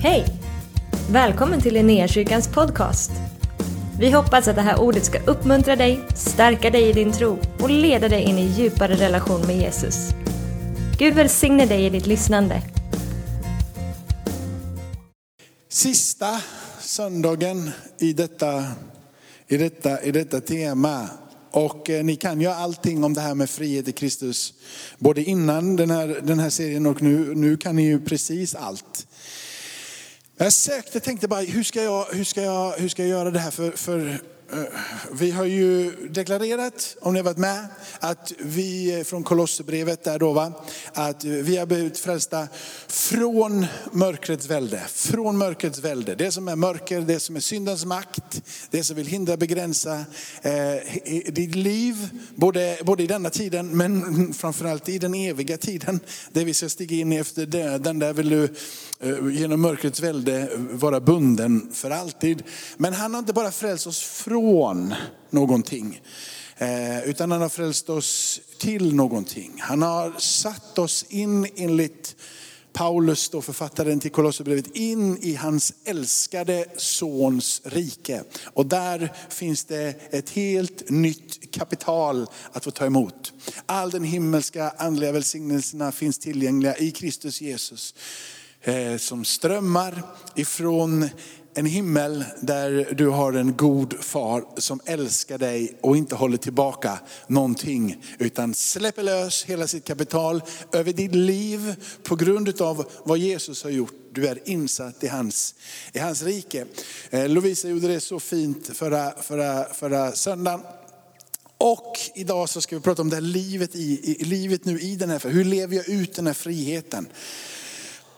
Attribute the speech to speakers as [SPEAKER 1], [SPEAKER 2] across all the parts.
[SPEAKER 1] Hej! Välkommen till Linnéakyrkans podcast. Vi hoppas att det här ordet ska uppmuntra dig, stärka dig i din tro och leda dig in i djupare relation med Jesus. Gud välsigne dig i ditt lyssnande.
[SPEAKER 2] Sista söndagen i detta, i detta, i detta tema. Och eh, ni kan ju allting om det här med frihet i Kristus. Både innan den här, den här serien och nu, nu kan ni ju precis allt. Jag sökte, tänkte bara, hur ska jag, hur ska jag, hur ska jag göra det här? För, för eh, vi har ju deklarerat, om ni har varit med, att vi från Kolosserbrevet där då va, att vi har blivit frälsta från mörkrets välde. Från mörkrets välde. Det som är mörker, det som är syndens makt, det som vill hindra, begränsa eh, ditt liv. Både, både i denna tiden men framförallt i den eviga tiden. Där vi ska stiga in efter döden. Där vill du Eh, genom mörkrets välde eh, vara bunden för alltid. Men han har inte bara frälst oss från någonting. Eh, utan han har frälst oss till någonting. Han har satt oss in enligt Paulus, då författaren till Kolosserbrevet, in i hans älskade sons rike. Och där finns det ett helt nytt kapital att få ta emot. All den himmelska andliga välsignelserna finns tillgängliga i Kristus Jesus. Eh, som strömmar ifrån en himmel där du har en god far som älskar dig och inte håller tillbaka någonting. Utan släpper lös hela sitt kapital över ditt liv på grund av vad Jesus har gjort. Du är insatt i hans, i hans rike. Eh, Lovisa gjorde det så fint förra, förra, förra söndagen. Och idag så ska vi prata om det här livet, i, i, livet nu i den här, hur lever jag ut den här friheten?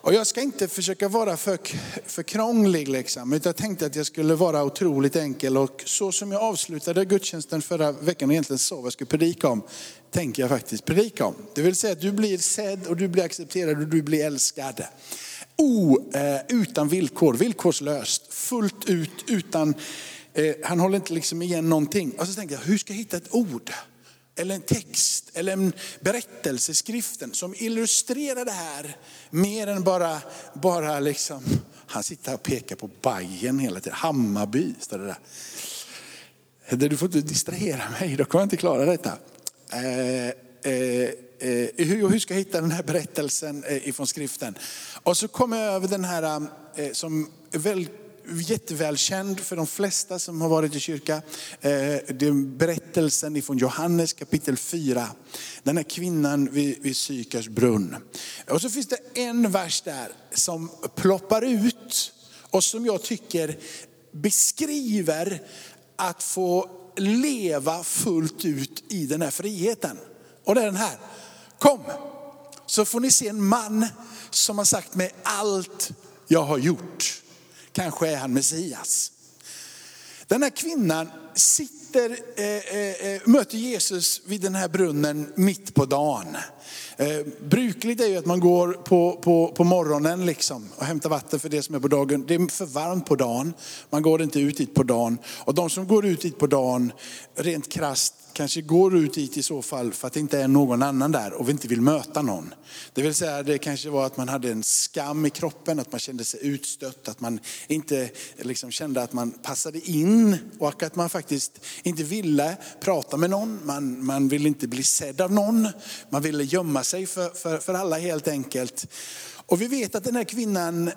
[SPEAKER 2] Och jag ska inte försöka vara för, för krånglig, liksom, utan jag tänkte att jag skulle vara otroligt enkel. Och så som jag avslutade gudstjänsten förra veckan och egentligen sa vad jag skulle predika om, tänker jag faktiskt predika om. Det vill säga att du blir sedd och du blir accepterad och du blir älskad. O, eh, utan villkor, villkorslöst, fullt ut, utan, eh, han håller inte liksom igen någonting. Och så tänkte jag, hur ska jag hitta ett ord? Eller en text eller en berättelse, skriften som illustrerar det här mer än bara, bara liksom, han sitter här och pekar på Bajen hela tiden, Hammarby står det där. Du får inte distrahera mig, då kommer jag inte klara detta. Eh, eh, eh, hur, hur ska jag hitta den här berättelsen eh, ifrån skriften? Och så kom jag över den här eh, som väl jättevälkänd för de flesta som har varit i kyrka. Eh, det är berättelsen ifrån Johannes kapitel 4. Den här kvinnan vid, vid Sykars brunn. Och så finns det en vers där som ploppar ut och som jag tycker beskriver att få leva fullt ut i den här friheten. Och det är den här. Kom, så får ni se en man som har sagt mig allt jag har gjort. Kanske är han Messias. Den här kvinnan sitter, eh, eh, eh, möter Jesus vid den här brunnen mitt på dagen. Eh, brukligt är ju att man går på, på, på morgonen liksom och hämtar vatten för det som är på dagen. Det är för varmt på dagen. Man går inte ut dit på dagen. Och de som går ut dit på dagen, rent krasst, kanske går ut dit i så fall för att det inte är någon annan där och vi inte vill möta någon. Det vill säga det kanske var att man hade en skam i kroppen, att man kände sig utstött, att man inte liksom kände att man passade in och att man faktiskt inte ville prata med någon. Man, man ville inte bli sedd av någon. Man ville gömma sig för, för, för alla helt enkelt. Och vi vet att den här kvinnan eh,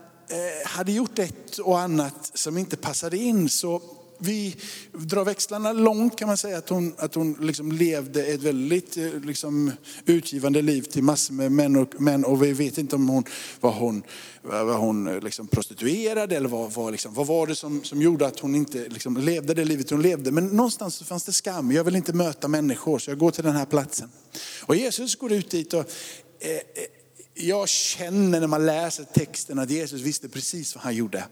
[SPEAKER 2] hade gjort ett och annat som inte passade in. Så vi drar växlarna långt kan man säga att hon, att hon liksom levde ett väldigt eh, liksom, utgivande liv till massor med män och, män och vi vet inte om hon var hon, var hon eh, liksom prostituerad eller vad, vad, liksom, vad var det som, som gjorde att hon inte liksom levde det livet hon levde. Men någonstans så fanns det skam, jag vill inte möta människor så jag går till den här platsen. Och Jesus går ut dit och eh, eh jag känner när man läser texten att Jesus visste precis vad han gjorde.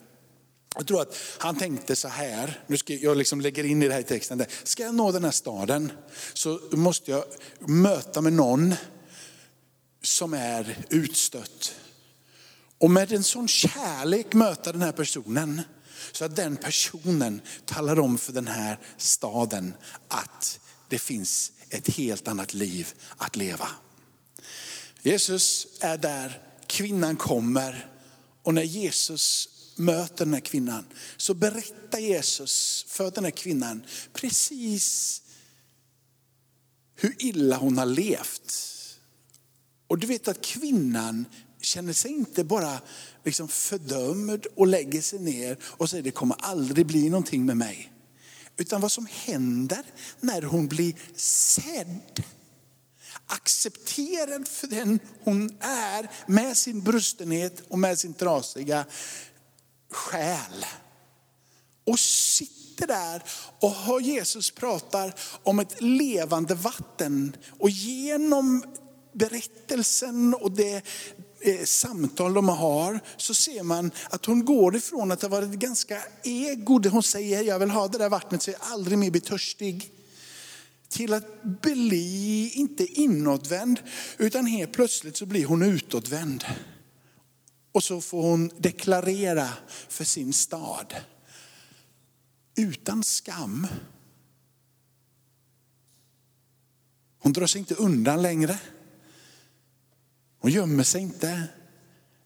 [SPEAKER 2] Jag tror att han tänkte så här, nu ska jag liksom lägger in i det här i texten, där, ska jag nå den här staden så måste jag möta med någon som är utstött. Och med en sån kärlek möta den här personen så att den personen talar om för den här staden att det finns ett helt annat liv att leva. Jesus är där, kvinnan kommer Och när Jesus möter den här kvinnan så berättar Jesus för den här kvinnan precis hur illa hon har levt. Och du vet att kvinnan känner sig inte bara liksom fördömd och lägger sig ner och säger det kommer aldrig bli någonting med mig. Utan vad som händer när hon blir sedd, accepterad för den hon är med sin brustenhet och med sin trasiga själ. Och sitter där och hör Jesus pratar om ett levande vatten. Och genom berättelsen och det eh, samtal de har så ser man att hon går ifrån att det varit ganska ego, det hon säger, jag vill ha det där vattnet så jag aldrig mer blir törstig. Till att bli, inte inåtvänd, utan helt plötsligt så blir hon utåtvänd. Och så får hon deklarera för sin stad. Utan skam. Hon drar sig inte undan längre. Hon gömmer sig inte.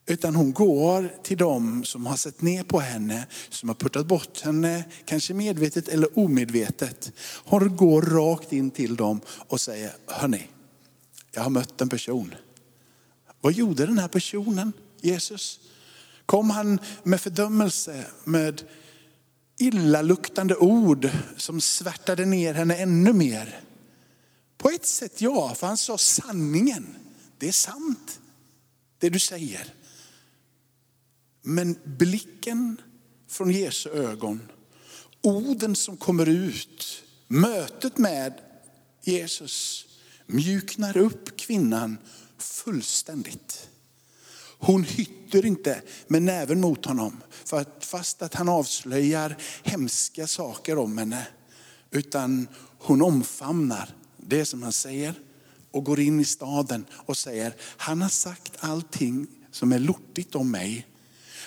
[SPEAKER 2] Utan hon går till dem som har sett ner på henne, som har puttat bort henne, kanske medvetet eller omedvetet. Hon går rakt in till dem och säger, hörni, jag har mött en person. Vad gjorde den här personen, Jesus? Kom han med fördömelse, med illaluktande ord som svärtade ner henne ännu mer? På ett sätt ja, för han sa sanningen. Det är sant, det du säger. Men blicken från Jesu ögon, orden som kommer ut, mötet med Jesus mjuknar upp kvinnan fullständigt. Hon hytter inte med näven mot honom, för att, fast att han avslöjar hemska saker om henne. Utan hon omfamnar det som han säger och går in i staden och säger, han har sagt allting som är lortigt om mig.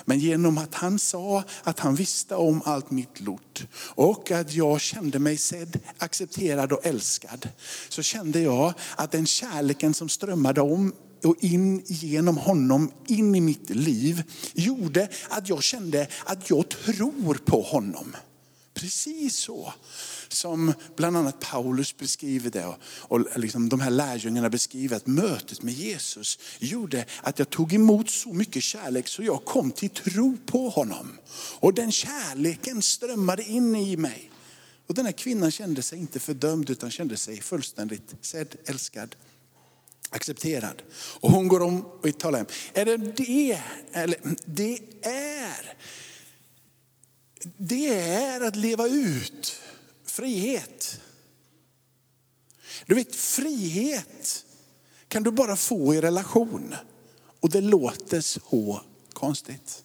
[SPEAKER 2] Men genom att han sa att han visste om allt mitt lort och att jag kände mig sedd, accepterad och älskad. Så kände jag att den kärleken som strömmade om och in genom honom, in i mitt liv, gjorde att jag kände att jag tror på honom. Precis så som bland annat Paulus beskriver det och liksom de här lärjungarna beskriver att mötet med Jesus gjorde att jag tog emot så mycket kärlek så jag kom till tro på honom. Och den kärleken strömmade in i mig. Och den här kvinnan kände sig inte fördömd utan kände sig fullständigt sedd, älskad, accepterad. Och hon går om och talar om, är det det, eller det är, det är att leva ut frihet. Du vet, frihet kan du bara få i relation. Och det låter så konstigt.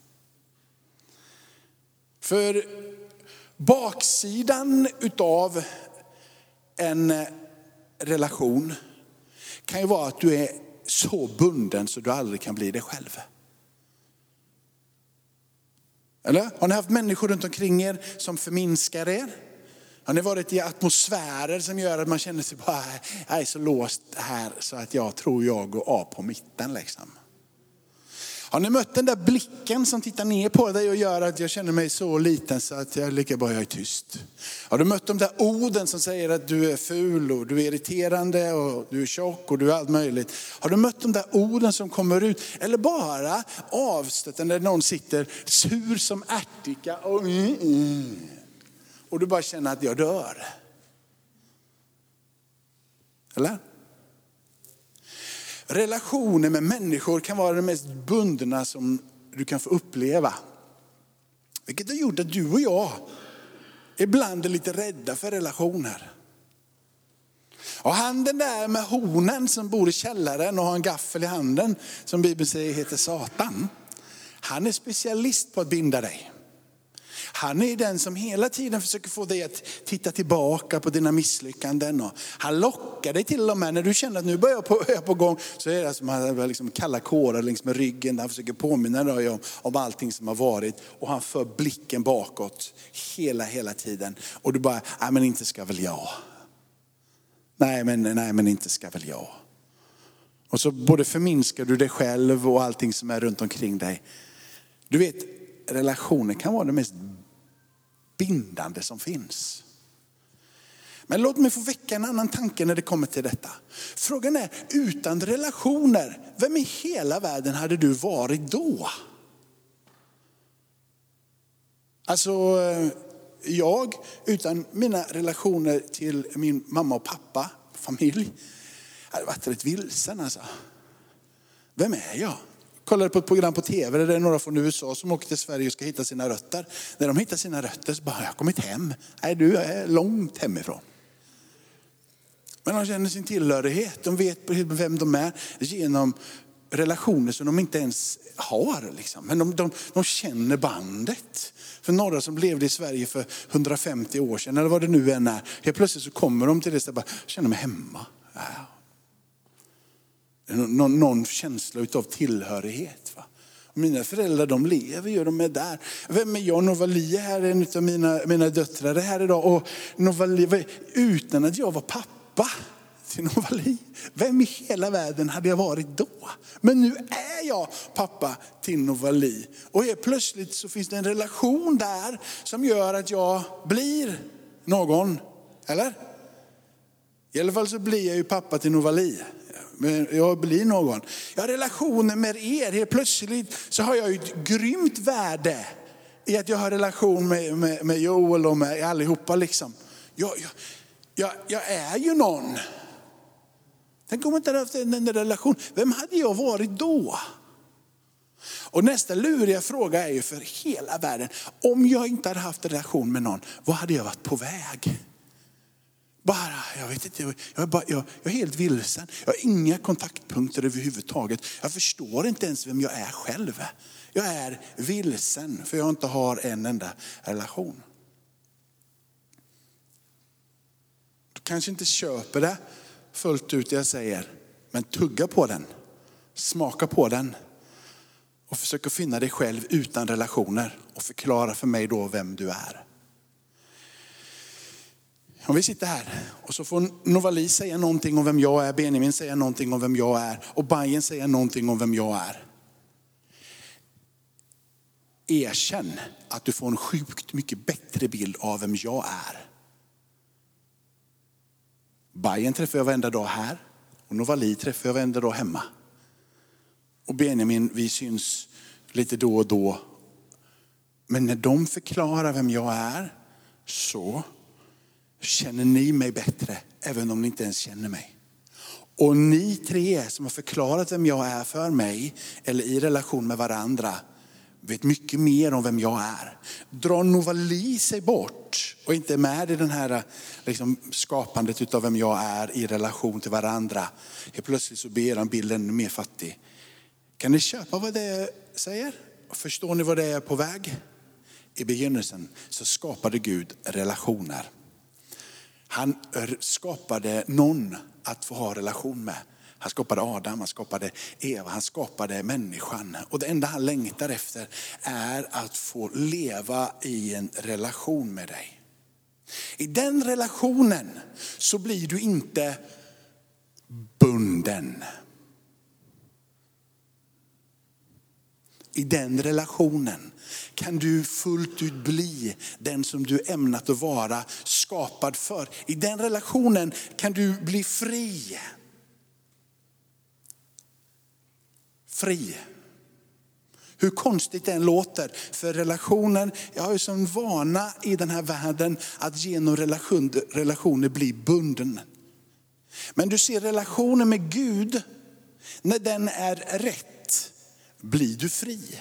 [SPEAKER 2] För baksidan utav en relation kan ju vara att du är så bunden så du aldrig kan bli dig själv. Eller? Har ni haft människor runt omkring er som förminskar er? Har ni varit i atmosfärer som gör att man känner sig bara, äh, jag är så låst här så att jag tror jag går av på mitten liksom. Har ni mött den där blicken som tittar ner på dig och gör att jag känner mig så liten så att jag lika bra jag är tyst? Har du mött de där orden som säger att du är ful och du är irriterande och du är tjock och du är allt möjligt? Har du mött de där orden som kommer ut? Eller bara avstötande när någon sitter sur som ärtika och mm, mm och du bara känner att jag dör. Eller? Relationer med människor kan vara det mest bundna som du kan få uppleva. Vilket har gjort att du och jag ibland är lite rädda för relationer. Och han den där med hornen som bor i källaren och har en gaffel i handen, som Bibeln säger heter Satan. Han är specialist på att binda dig. Han är den som hela tiden försöker få dig att titta tillbaka på dina misslyckanden. Och han lockar dig till och med när du känner att nu börjar jag på, jag på gång. Så är det som att han liksom kalla kårar längs med ryggen. Han försöker påminna dig om, om allting som har varit. Och han för blicken bakåt hela, hela tiden. Och du bara, nej men inte ska väl jag. Nej men, nej men inte ska väl jag. Och så både förminskar du dig själv och allting som är runt omkring dig. Du vet, relationer kan vara det mest bindande som finns. Men låt mig få väcka en annan tanke när det kommer till detta. Frågan är, utan relationer, vem i hela världen hade du varit då? Alltså, eh, jag utan mina relationer till min mamma och pappa, familj, hade varit rätt vilsen alltså. Vem är jag? Kollade på ett program på tv där det är några från USA som åker till Sverige och ska hitta sina rötter. När de hittar sina rötter så bara, jag har kommit hem. Nej, du är långt hemifrån. Men de känner sin tillhörighet, de vet vem de är genom relationer som de inte ens har. Liksom. Men de, de, de känner bandet. För några som levde i Sverige för 150 år sedan, eller vad det nu än är, helt plötsligt så kommer de till det stället och bara, känner mig hemma. Ja. Någon, någon känsla av tillhörighet. Va? Mina föräldrar de lever ju, de är där. Vem är jag? Novali här är en av mina, mina döttrar är här idag. Och Novali, utan att jag var pappa till Novali. Vem i hela världen hade jag varit då? Men nu är jag pappa till Novali. Och helt plötsligt så finns det en relation där som gör att jag blir någon. Eller? I alla fall så blir jag ju pappa till Novali jag blir någon. Jag har relationer med er. Helt plötsligt så har jag ett grymt värde i att jag har relation med, med, med Joel och med allihopa. Liksom. Jag, jag, jag, jag är ju någon. Tänk om jag inte hade haft en relation. Vem hade jag varit då? Och nästa luriga fråga är ju för hela världen. Om jag inte hade haft en relation med någon, vad hade jag varit på väg? Bara, jag vet inte, jag är, bara, jag, jag är helt vilsen. Jag har inga kontaktpunkter överhuvudtaget. Jag förstår inte ens vem jag är själv. Jag är vilsen för jag inte har en enda relation. Du kanske inte köper det fullt ut det jag säger, men tugga på den. Smaka på den och försök att finna dig själv utan relationer och förklara för mig då vem du är. Om vi sitter här och så får Novali säga någonting om vem jag är, Benjamin säga någonting om vem jag är och Bajen säga någonting om vem jag är. Erkänn att du får en sjukt mycket bättre bild av vem jag är. Bajen träffar jag varenda dag här och Novali träffar jag varenda dag hemma. Och Benjamin, vi syns lite då och då. Men när de förklarar vem jag är så känner ni mig bättre, även om ni inte ens känner mig. Och ni tre som har förklarat vem jag är för mig, eller i relation med varandra, vet mycket mer om vem jag är. Drar Novali sig bort och inte är med i den här liksom, skapandet av vem jag är i relation till varandra. Helt plötsligt så blir han bilden mer fattig. Kan ni köpa vad det säger? Förstår ni vad det är på väg? I begynnelsen så skapade Gud relationer. Han skapade någon att få ha relation med. Han skapade Adam, han skapade Eva, han skapade människan. Och det enda han längtar efter är att få leva i en relation med dig. I den relationen så blir du inte bunden. I den relationen kan du fullt ut bli den som du ämnat att vara skapad för. I den relationen kan du bli fri. Fri. Hur konstigt det än låter, för relationen, jag har ju som vana i den här världen att genom relation, relationer bli bunden. Men du ser relationen med Gud, när den är rätt, blir du fri.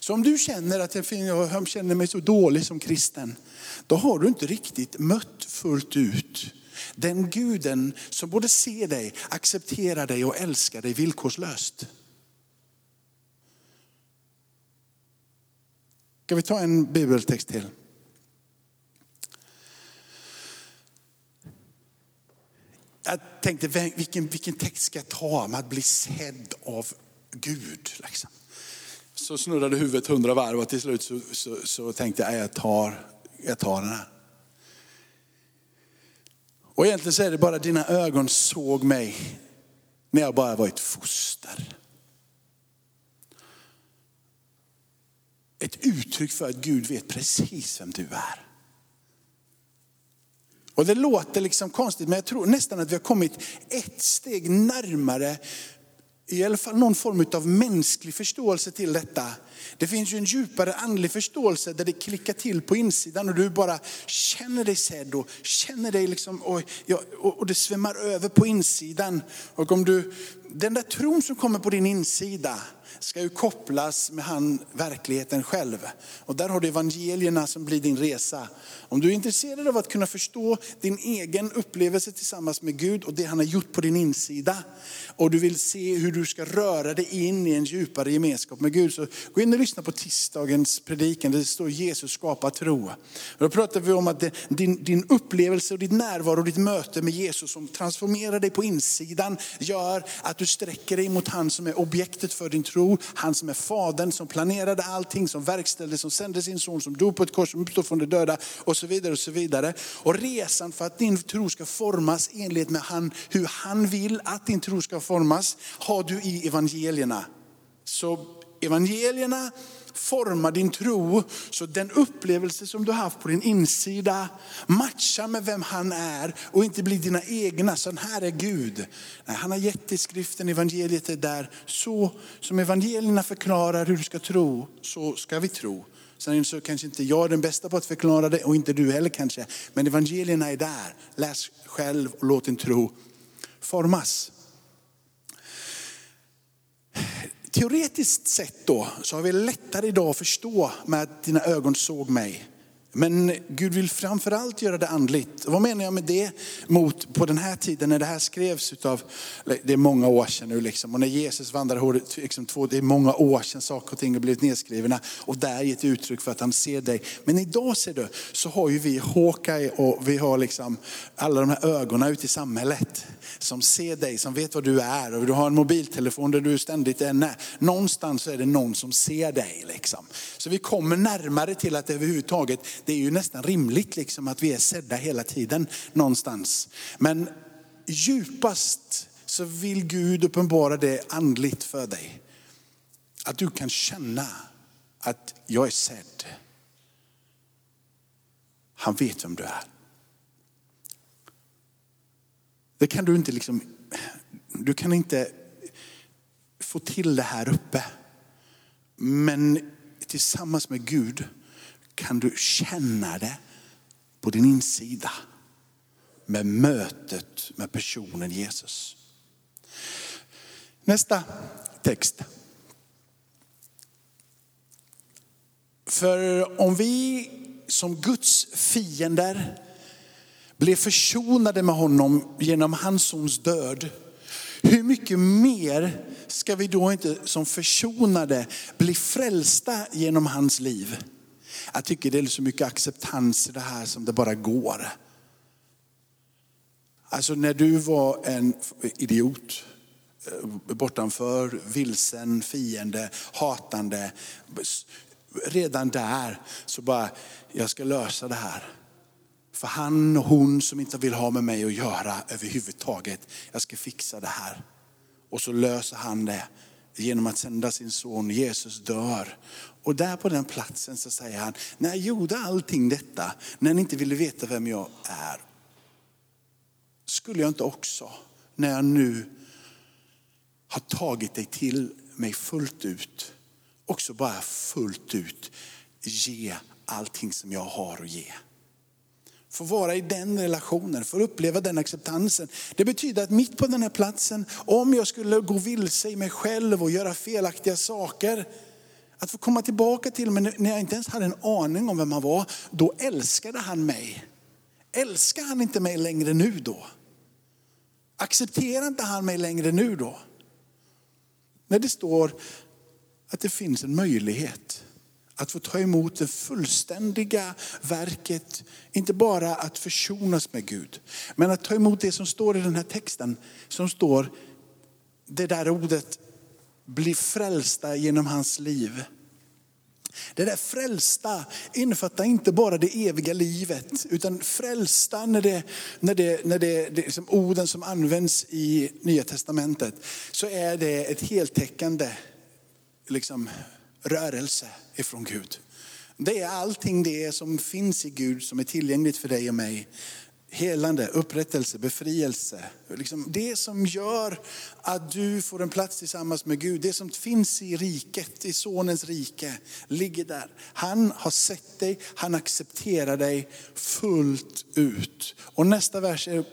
[SPEAKER 2] Så om du känner att jag känner mig så dålig som kristen, då har du inte riktigt mött fullt ut den guden som både ser dig, accepterar dig och älskar dig villkorslöst. Ska vi ta en bibeltext till? Jag tänkte vilken, vilken text ska jag ta om att bli sedd av Gud? Liksom så snurrade huvudet hundra varv och till slut så, så, så tänkte jag, jag tar, jag tar den här. Och egentligen så är det bara dina ögon såg mig när jag bara var ett foster. ett uttryck för att Gud vet precis vem du är. Och det låter liksom konstigt, men jag tror nästan att vi har kommit ett steg närmare i alla fall någon form av mänsklig förståelse till detta. Det finns ju en djupare andlig förståelse där det klickar till på insidan och du bara känner dig sedd och känner dig liksom, och, och det svämmar över på insidan. Och om du, den där tron som kommer på din insida, ska ju kopplas med han, verkligheten själv. Och där har du evangelierna som blir din resa. Om du är intresserad av att kunna förstå din egen upplevelse tillsammans med Gud och det han har gjort på din insida. Och du vill se hur du ska röra dig in i en djupare gemenskap med Gud. Så gå in och lyssna på tisdagens predikan. Det står Jesus skapar tro. Och då pratar vi om att det, din, din upplevelse och ditt närvaro och ditt möte med Jesus som transformerar dig på insidan gör att du sträcker dig mot han som är objektet för din tro han som är fadern, som planerade allting, som verkställde, som sände sin son, som dog på ett kors, som uppstod från de döda och så vidare. Och så vidare. Och resan för att din tro ska formas enligt med han, hur han vill att din tro ska formas, har du i evangelierna. Så evangelierna Forma din tro så den upplevelse som du har haft på din insida matchar med vem han är och inte blir dina egna. Så här är Gud. Nej, han har gett i skriften, evangeliet är där. Så som evangelierna förklarar hur du ska tro, så ska vi tro. Sen så kanske inte jag är den bästa på att förklara det och inte du heller kanske. Men evangelierna är där. Läs själv och låt din tro formas teoretiskt sett då så har vi lättare idag att förstå med att dina ögon såg mig. Men Gud vill framförallt göra det andligt. Vad menar jag med det? Mot på den här tiden när det här skrevs utav, det är många år sedan nu liksom. Och när Jesus vandrade, liksom två, det är många år sedan saker och ting har blivit nedskrivna. Och där gett uttryck för att han ser dig. Men idag ser du, så har ju vi Hawkeye och vi har liksom alla de här ögonen ute i samhället. Som ser dig, som vet vad du är. Och du har en mobiltelefon där du ständigt är när. Någonstans är det någon som ser dig. Liksom. Så vi kommer närmare till att överhuvudtaget det är ju nästan rimligt liksom att vi är sedda hela tiden någonstans. Men djupast så vill Gud uppenbara det andligt för dig. Att du kan känna att jag är sedd. Han vet vem du är. Det kan du inte liksom, du kan inte få till det här uppe. Men tillsammans med Gud kan du känna det på din insida med mötet med personen Jesus. Nästa text. För om vi som Guds fiender blev försonade med honom genom hans sons död, hur mycket mer ska vi då inte som försonade bli frälsta genom hans liv? Jag tycker det är så mycket acceptans i det här som det bara går. Alltså när du var en idiot, eh, bortanför, vilsen, fiende, hatande. Redan där så bara, jag ska lösa det här. För han och hon som inte vill ha med mig att göra överhuvudtaget, jag ska fixa det här. Och så löser han det genom att sända sin son Jesus dör. Och där på den platsen så säger han, när jag gjorde allting detta, när ni inte ville veta vem jag är, skulle jag inte också, när jag nu har tagit dig till mig fullt ut, också bara fullt ut ge allting som jag har att ge. Få vara i den relationen, få uppleva den acceptansen. Det betyder att mitt på den här platsen, om jag skulle gå vilse i mig själv och göra felaktiga saker, att få komma tillbaka till mig när jag inte ens hade en aning om vem han var, då älskade han mig. Älskar han inte mig längre nu då? Accepterar inte han mig längre nu då? När det står att det finns en möjlighet att få ta emot det fullständiga verket, inte bara att försonas med Gud, men att ta emot det som står i den här texten, som står, det där ordet, bli frälsta genom hans liv. Det där frälsta innefattar inte bara det eviga livet, utan frälsta när det, när det, när det, det liksom orden som används i Nya Testamentet, så är det ett heltäckande liksom, rörelse ifrån Gud. Det är allting det som finns i Gud som är tillgängligt för dig och mig. Helande, upprättelse, befrielse. Liksom det som gör att du får en plats tillsammans med Gud. Det som finns i riket, i sonens rike, ligger där. Han har sett dig, han accepterar dig fullt ut. Och nästa vers är,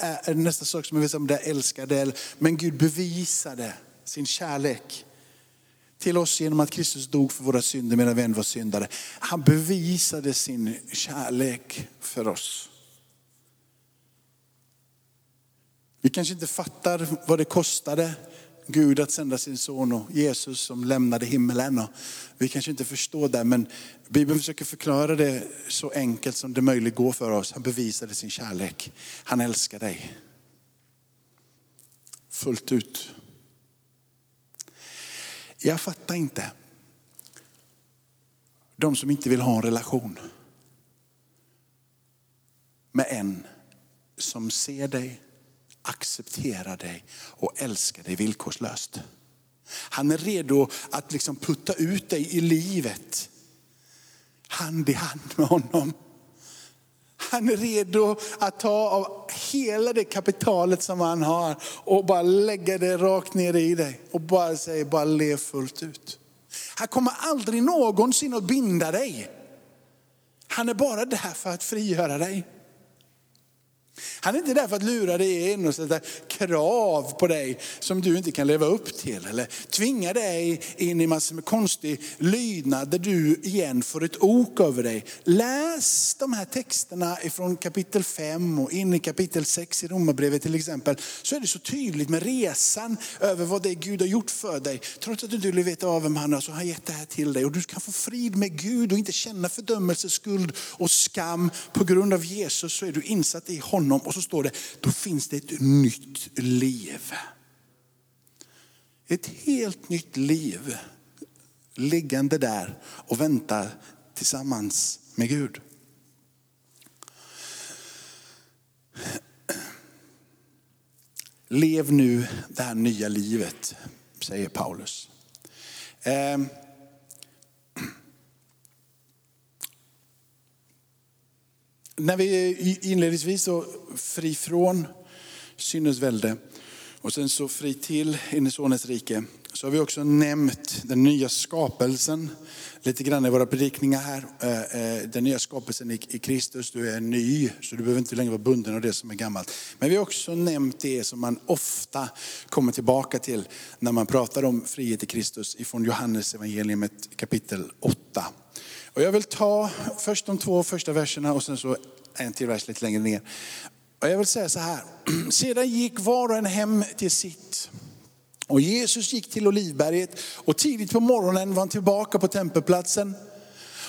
[SPEAKER 2] är nästa sak som jag vill säga om det älskade. Men Gud bevisade sin kärlek till oss genom att Kristus dog för våra synder medan vi än var syndare. Han bevisade sin kärlek för oss. Vi kanske inte fattar vad det kostade Gud att sända sin son och Jesus som lämnade himmelen. Och vi kanske inte förstår det men Bibeln försöker förklara det så enkelt som det möjligt går för oss. Han bevisade sin kärlek. Han älskar dig. Fullt ut. Jag fattar inte. De som inte vill ha en relation med en som ser dig, accepterar dig och älskar dig villkorslöst. Han är redo att liksom putta ut dig i livet. Hand i hand med honom. Han är redo att ta av hela det kapitalet som han har och bara lägga det rakt ner i dig. Och bara säga, bara lev fullt ut. Han kommer aldrig någonsin att binda dig. Han är bara där för att frigöra dig. Han är inte där för att lura dig in och sätta krav på dig som du inte kan leva upp till. Eller tvinga dig in i massor med konstig lydnad där du igen får ett ok över dig. Läs de här texterna ifrån kapitel 5 och in i kapitel 6 i Romarbrevet till exempel. Så är det så tydligt med resan över vad det är Gud har gjort för dig. Trots att du inte vill veta av vem han är så har han gett det här till dig. Och du kan få frid med Gud och inte känna fördömelse, skuld och skam. På grund av Jesus så är du insatt i honom honom och så står det, då finns det ett nytt liv. Ett helt nytt liv liggande där och väntar tillsammans med Gud. Lev nu det här nya livet, säger Paulus. Ehm, när vi inledningsvis så fri från syndens välde och sen så fri till in i Sonens rike så har vi också nämnt den nya skapelsen lite grann i våra predikningar här. Eh, eh, den nya skapelsen i Kristus, du är ny så du behöver inte längre vara bunden av det som är gammalt. Men vi har också nämnt det som man ofta kommer tillbaka till när man pratar om frihet i Kristus ifrån Johannes evangeliet kapitel 8. Och jag vill ta först de två första verserna och sen så en till vers lite längre ner. Och jag vill säga så här, sedan gick var och en hem till sitt. Och Jesus gick till Olivberget och tidigt på morgonen var han tillbaka på tempelplatsen.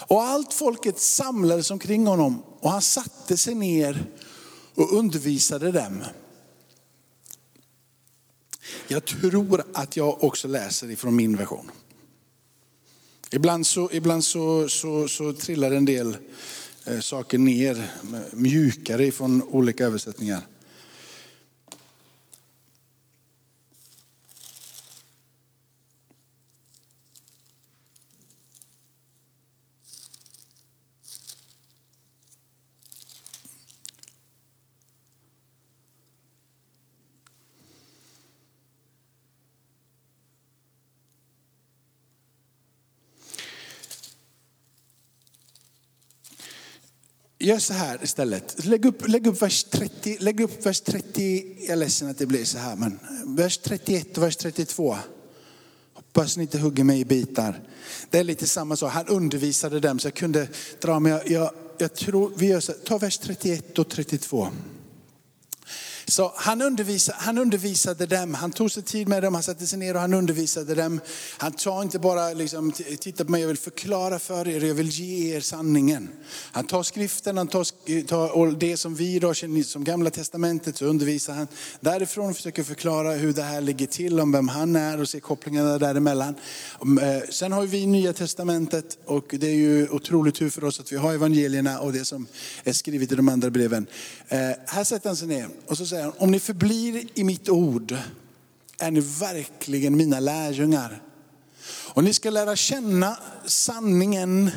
[SPEAKER 2] Och allt folket samlades omkring honom och han satte sig ner och undervisade dem. Jag tror att jag också läser ifrån min version. Ibland så, ibland så, så, så trillar en del eh, saker ner mjukare från olika översättningar. Gör så här istället. Lägg upp, lägg upp, vers, 30, lägg upp vers 30. Jag är ledsen att det blir så här, men vers 31 och vers 32. Hoppas ni inte hugger mig i bitar. Det är lite samma sak. Han undervisade dem så jag kunde dra Men Jag, jag, jag tror vi gör så här. Ta vers 31 och 32. Så han undervisade, han undervisade dem, han tog sig tid med dem, han satte sig ner och han undervisade dem. Han sa inte bara, liksom, titta på mig, jag vill förklara för er, jag vill ge er sanningen. Han tar skriften, han tar, tar det som vi idag känner som gamla testamentet, så undervisar han därifrån försöker förklara hur det här ligger till, om vem han är och se kopplingarna däremellan. Eh, sen har vi nya testamentet och det är ju otroligt tur för oss att vi har evangelierna och det som är skrivet i de andra breven. Eh, här sätter han sig ner och så säger säger om ni förblir i mitt ord är ni verkligen mina lärjungar. Och ni ska lära känna sanningen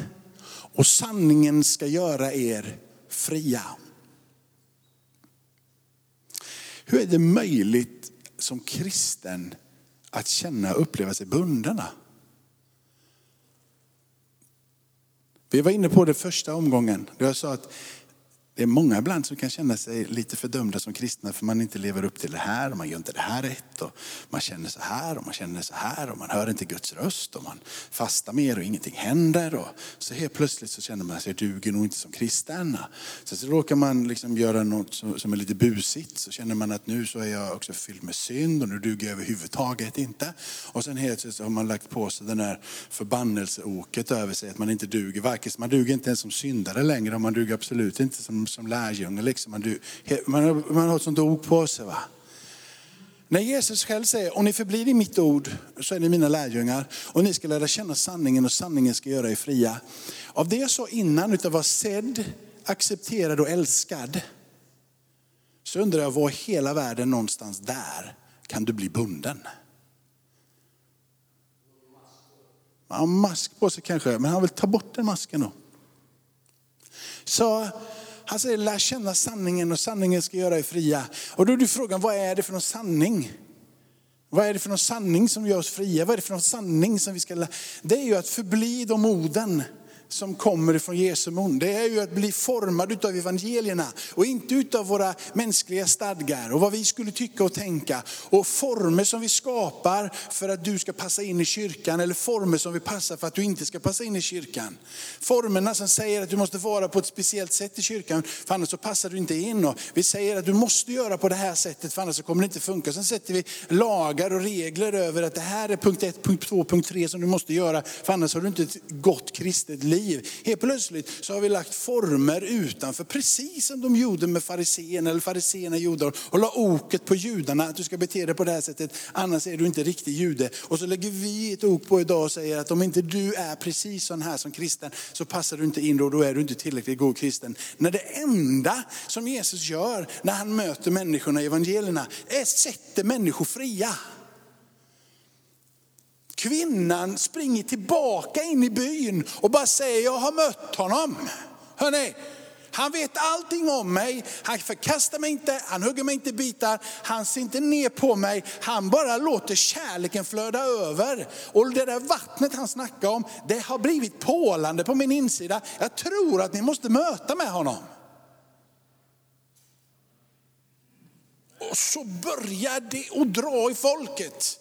[SPEAKER 2] och sanningen ska göra er fria. Hur är det möjligt som kristen att känna och uppleva sig bundna? Vi var inne på det första omgången. då jag sa att det är många ibland som kan känna sig lite fördömda som kristna för man inte lever upp till det här och man gör inte det här rätt. Och man känner så här och man känner så här och man hör inte Guds röst och man fastar mer och ingenting händer. Och så helt plötsligt så känner man sig duger nog inte som kristen. Så, så råkar man liksom göra något som, är lite busigt så känner man att nu så är jag också fylld med synd och nu duger jag överhuvudtaget inte. Och sen helt så har man lagt på sig den här förbannelseoket över sig att man inte duger. Varken, man duger inte ens som syndare längre och man duger absolut inte som som lärjunge. Liksom. Man, man, man har ett sånt ok på sig. Va? När Jesus själv säger, om ni förblir i mitt ord så är ni mina lärjungar och ni ska lära känna sanningen och sanningen ska göra er fria. Av det jag sa innan, utav att vara sedd, accepterad och älskad, så undrar jag var hela världen någonstans där kan du bli bunden? Man har mask på sig kanske, men han vill ta bort den masken då. Så han säger lär känna sanningen och sanningen ska göra er fria. Och då är du frågan, vad är det för någon sanning? Vad är det för någon sanning som gör oss fria? Vad är det för någon sanning som vi ska lära? Det är ju att förbli de orden som kommer från Jesu mun. Det är ju att bli formad av evangelierna och inte utav våra mänskliga stadgar och vad vi skulle tycka och tänka. Och former som vi skapar för att du ska passa in i kyrkan eller former som vi passar för att du inte ska passa in i kyrkan. Formerna som säger att du måste vara på ett speciellt sätt i kyrkan för annars så passar du inte in. Och vi säger att du måste göra på det här sättet för annars så kommer det inte funka. Sen sätter vi lagar och regler över att det här är punkt 1, punkt 2, punkt 3 som du måste göra för annars har du inte ett gott kristet liv liv. Helt plötsligt så har vi lagt former utanför, precis som de gjorde med fariséerna, eller fariséerna gjorde och la oket på judarna, att du ska bete dig på det här sättet, annars är du inte riktig jude. Och så lägger vi ett ok på idag och säger att om inte du är precis sån här som kristen så passar du inte in då, då är du inte tillräckligt god kristen. När det enda som Jesus gör när han möter människorna i evangelierna är att sätta människor fria. Kvinnan springer tillbaka in i byn och bara säger, jag har mött honom. Hörrni, han vet allting om mig, han förkastar mig inte, han hugger mig inte i bitar, han ser inte ner på mig, han bara låter kärleken flöda över. Och det där vattnet han snackar om, det har blivit pålande på min insida. Jag tror att ni måste möta med honom. Och så börjar det att dra i folket.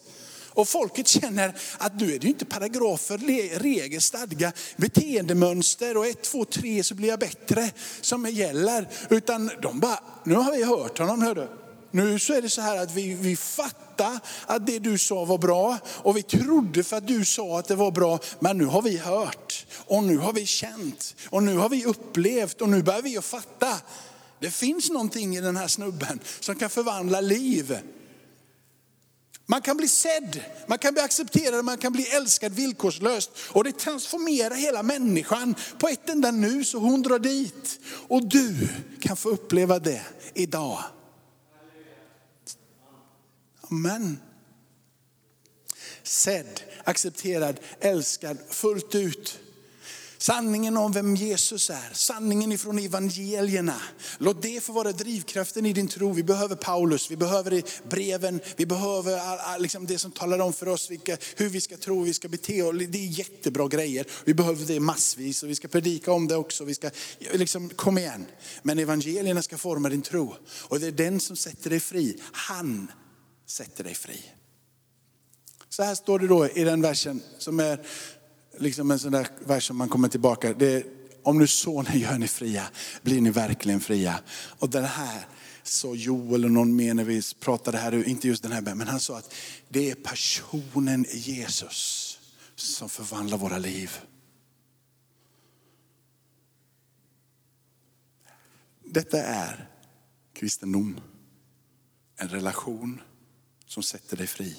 [SPEAKER 2] Och folket känner att nu är det inte paragrafer, regler, stadga, beteendemönster och ett, två, tre så blir jag bättre som gäller. Utan de bara, nu har vi hört honom hördu. Nu så är det så här att vi, vi fattar att det du sa var bra och vi trodde för att du sa att det var bra. Men nu har vi hört och nu har vi känt och nu har vi upplevt och nu börjar vi att fatta. Det finns någonting i den här snubben som kan förvandla liv. Man kan bli sedd, man kan bli accepterad, man kan bli älskad villkorslöst. Och det transformerar hela människan på ett enda nu så hon drar dit. Och du kan få uppleva det idag. Amen. Sedd, accepterad, älskad fullt ut. Sanningen om vem Jesus är, sanningen ifrån evangelierna. Låt det få vara drivkraften i din tro. Vi behöver Paulus, vi behöver breven, vi behöver liksom det som talar om för oss vilka, hur vi ska tro, hur vi ska bete oss. Det är jättebra grejer. Vi behöver det massvis och vi ska predika om det också. Vi ska, liksom, kom igen. Men evangelierna ska forma din tro. Och det är den som sätter dig fri. Han sätter dig fri. Så här står det då i den versen som är liksom en sån där vers som man kommer tillbaka. Det om nu sonen gör ni fria, blir ni verkligen fria. Och den här sa Joel och någon mer när vi pratade här, inte just den här men han sa att det är personen Jesus som förvandlar våra liv. Detta är kristendom. En relation som sätter dig fri.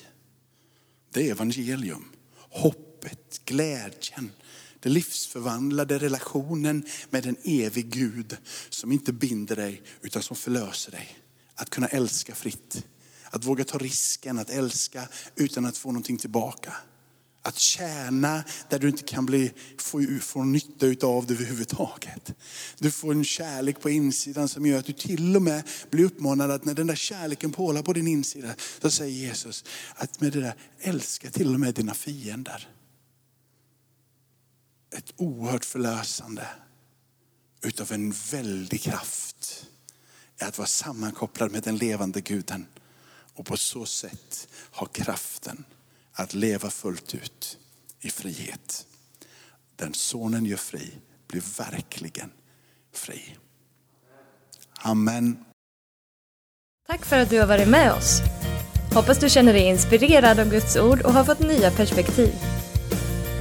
[SPEAKER 2] Det är evangelium. Hopp hoppet, glädjen, den livsförvandlade relationen med en evig Gud som inte binder dig utan som förlöser dig. Att kunna älska fritt, att våga ta risken att älska utan att få någonting tillbaka. Att tjäna där du inte kan bli, få, få nytta av det överhuvudtaget. Du får en kärlek på insidan som gör att du till och med blir uppmanad att när den där kärleken pålar på din insida, så säger Jesus att med det där älska till och med dina fiender. Ett oerhört förlösande utav en väldig kraft är att vara sammankopplad med den levande guden och på så sätt ha kraften att leva fullt ut i frihet. Den sonen gör fri blir verkligen fri. Amen.
[SPEAKER 1] Tack för att du har varit med oss. Hoppas du känner dig inspirerad av Guds ord och har fått nya perspektiv.